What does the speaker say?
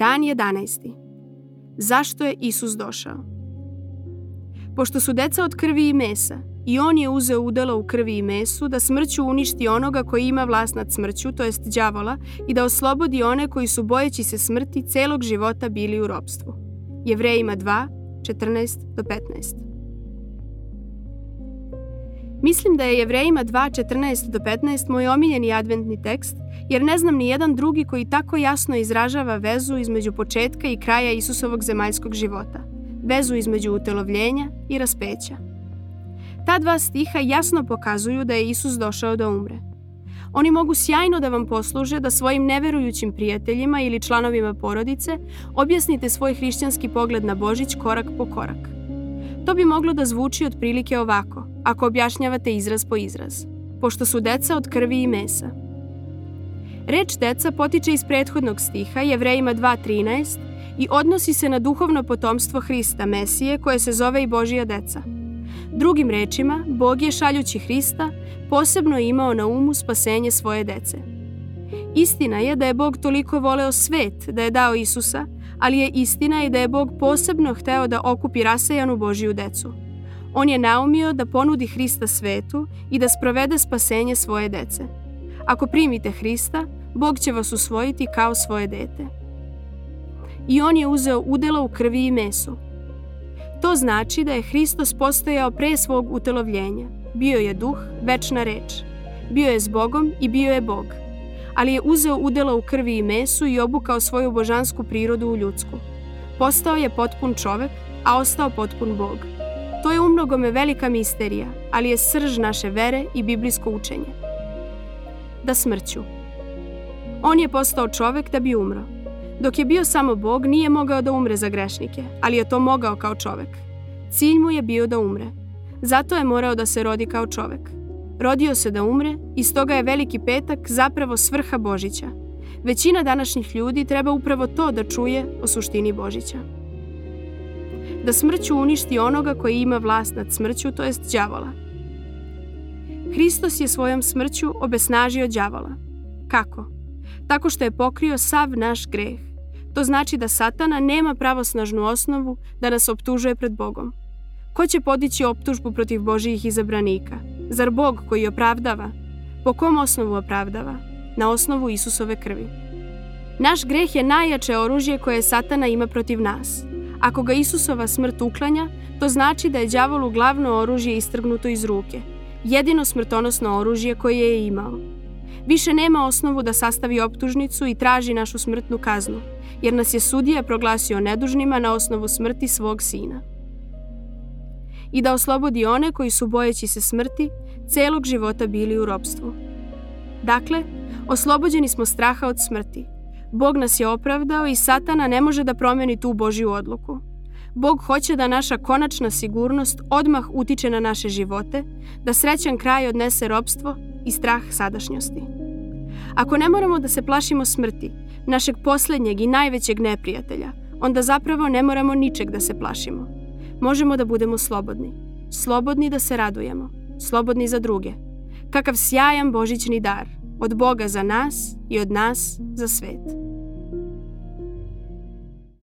Dan 11. Zašto je Isus došao? Pošto su deca od krvi i mesa, i on je uzeo udelo u krvi i mesu da smrću uništi onoga koji ima vlast nad smrću, to jest đavola, i da oslobodi one koji su bojeći se smrti celog života bili u ropstvu. Jevrejima 2, 14 do 15. Mislim da je Jevrejima 2, 14 do 15 moj omiljeni adventni tekst, jer ne znam ni jedan drugi koji tako jasno izražava vezu između početka i kraja Isusovog zemaljskog života, vezu između utelovljenja i raspeća. Ta dva stiha jasno pokazuju da je Isus došao da umre. Oni mogu sjajno da vam posluže da svojim neverujućim prijateljima ili članovima porodice objasnite svoj hrišćanski pogled na Božić korak po korak. To bi moglo da zvuči otprilike ovako, ako objašnjavate izraz po izraz, pošto su deca od krvi i mesa. Reč deca potiče iz prethodnog stiha Jevrejima 2.13 i odnosi se na duhovno potomstvo Hrista, Mesije, koje se zove i Božija deca. Drugim rečima, Bog je šaljući Hrista posebno imao na umu spasenje svoje dece. Istina je da je Bog toliko voleo svet da je dao Isusa, ali je istina i da je Bog posebno hteo da okupi rasejanu Božiju decu. On je naumio da ponudi Hrista svetu i da sprovede spasenje svoje dece. Ako primite Hrista, Bog će vas usvojiti kao svoje dete. I on je uzeo udelo u krvi i mesu. To znači da je Hristos postojao pre svog utelovljenja. Bio je duh, večna reč. Bio je s Bogom i bio je Bog. Ali je uzeo udelo u krvi i mesu i obukao svoju božansku prirodu u ljudsku. Postao je potpun čovek, a ostao potpun Bog. To je umnogome velika misterija, ali je srž naše vere i biblijsko učenje. Da smrću. On je postao čovek da bi umro. Dok je bio samo Bog, nije mogao da umre za grešnike, ali je to mogao kao čovek. Cilj mu je bio da umre. Zato je morao da se rodi kao čovek. Rodio se da umre i stoga je Veliki petak zapravo svrha Božića. Većina današnjih ljudi treba upravo to da čuje o suštini Božića. Da smrću uništi onoga koji ima vlast nad smrću, to jest đavola. Hristos je svojom smrću obesnažio đavola. Kako? Tako što je pokrio sav naš greh. To znači da satana nema pravosnažnu osnovu da nas optužuje pred Bogom. Ko će podići optužbu protiv Božijih izabranika? Zar Bog koji opravdava? Po kom osnovu opravdava? Na osnovu Isusove krvi. Naš greh je najjače oružje koje satana ima protiv nas. Ako ga Isusova smrt uklanja, to znači da je đavolu glavno oružje istrgnuto iz ruke, jedino smrtonosno oružje koje je imao. Više nema osnovu da sastavi optužnicu i traži našu smrtnu kaznu, jer nas je sudija proglasio nedužnima na osnovu smrti svog sina. I da oslobodi one koji su bojeći se smrti, celog života bili u robstvu. Dakle, oslobođeni smo straha od smrti. Bog nas je opravdao i satana ne može da promeni tu Božju odluku. Bog hoće da naša konačna sigurnost odmah utiče na naše živote, da srećan kraj odnese robstvo i strah sadašnjosti. Ako ne moramo da se plašimo smrti, našeg poslednjeg i najvećeg neprijatelja, onda zapravo ne moramo ničeg da se plašimo. Možemo da budemo slobodni. Slobodni da se radujemo. Slobodni za druge. Kakav sjajan božićni dar. Od Boga za nas i od nas za svet.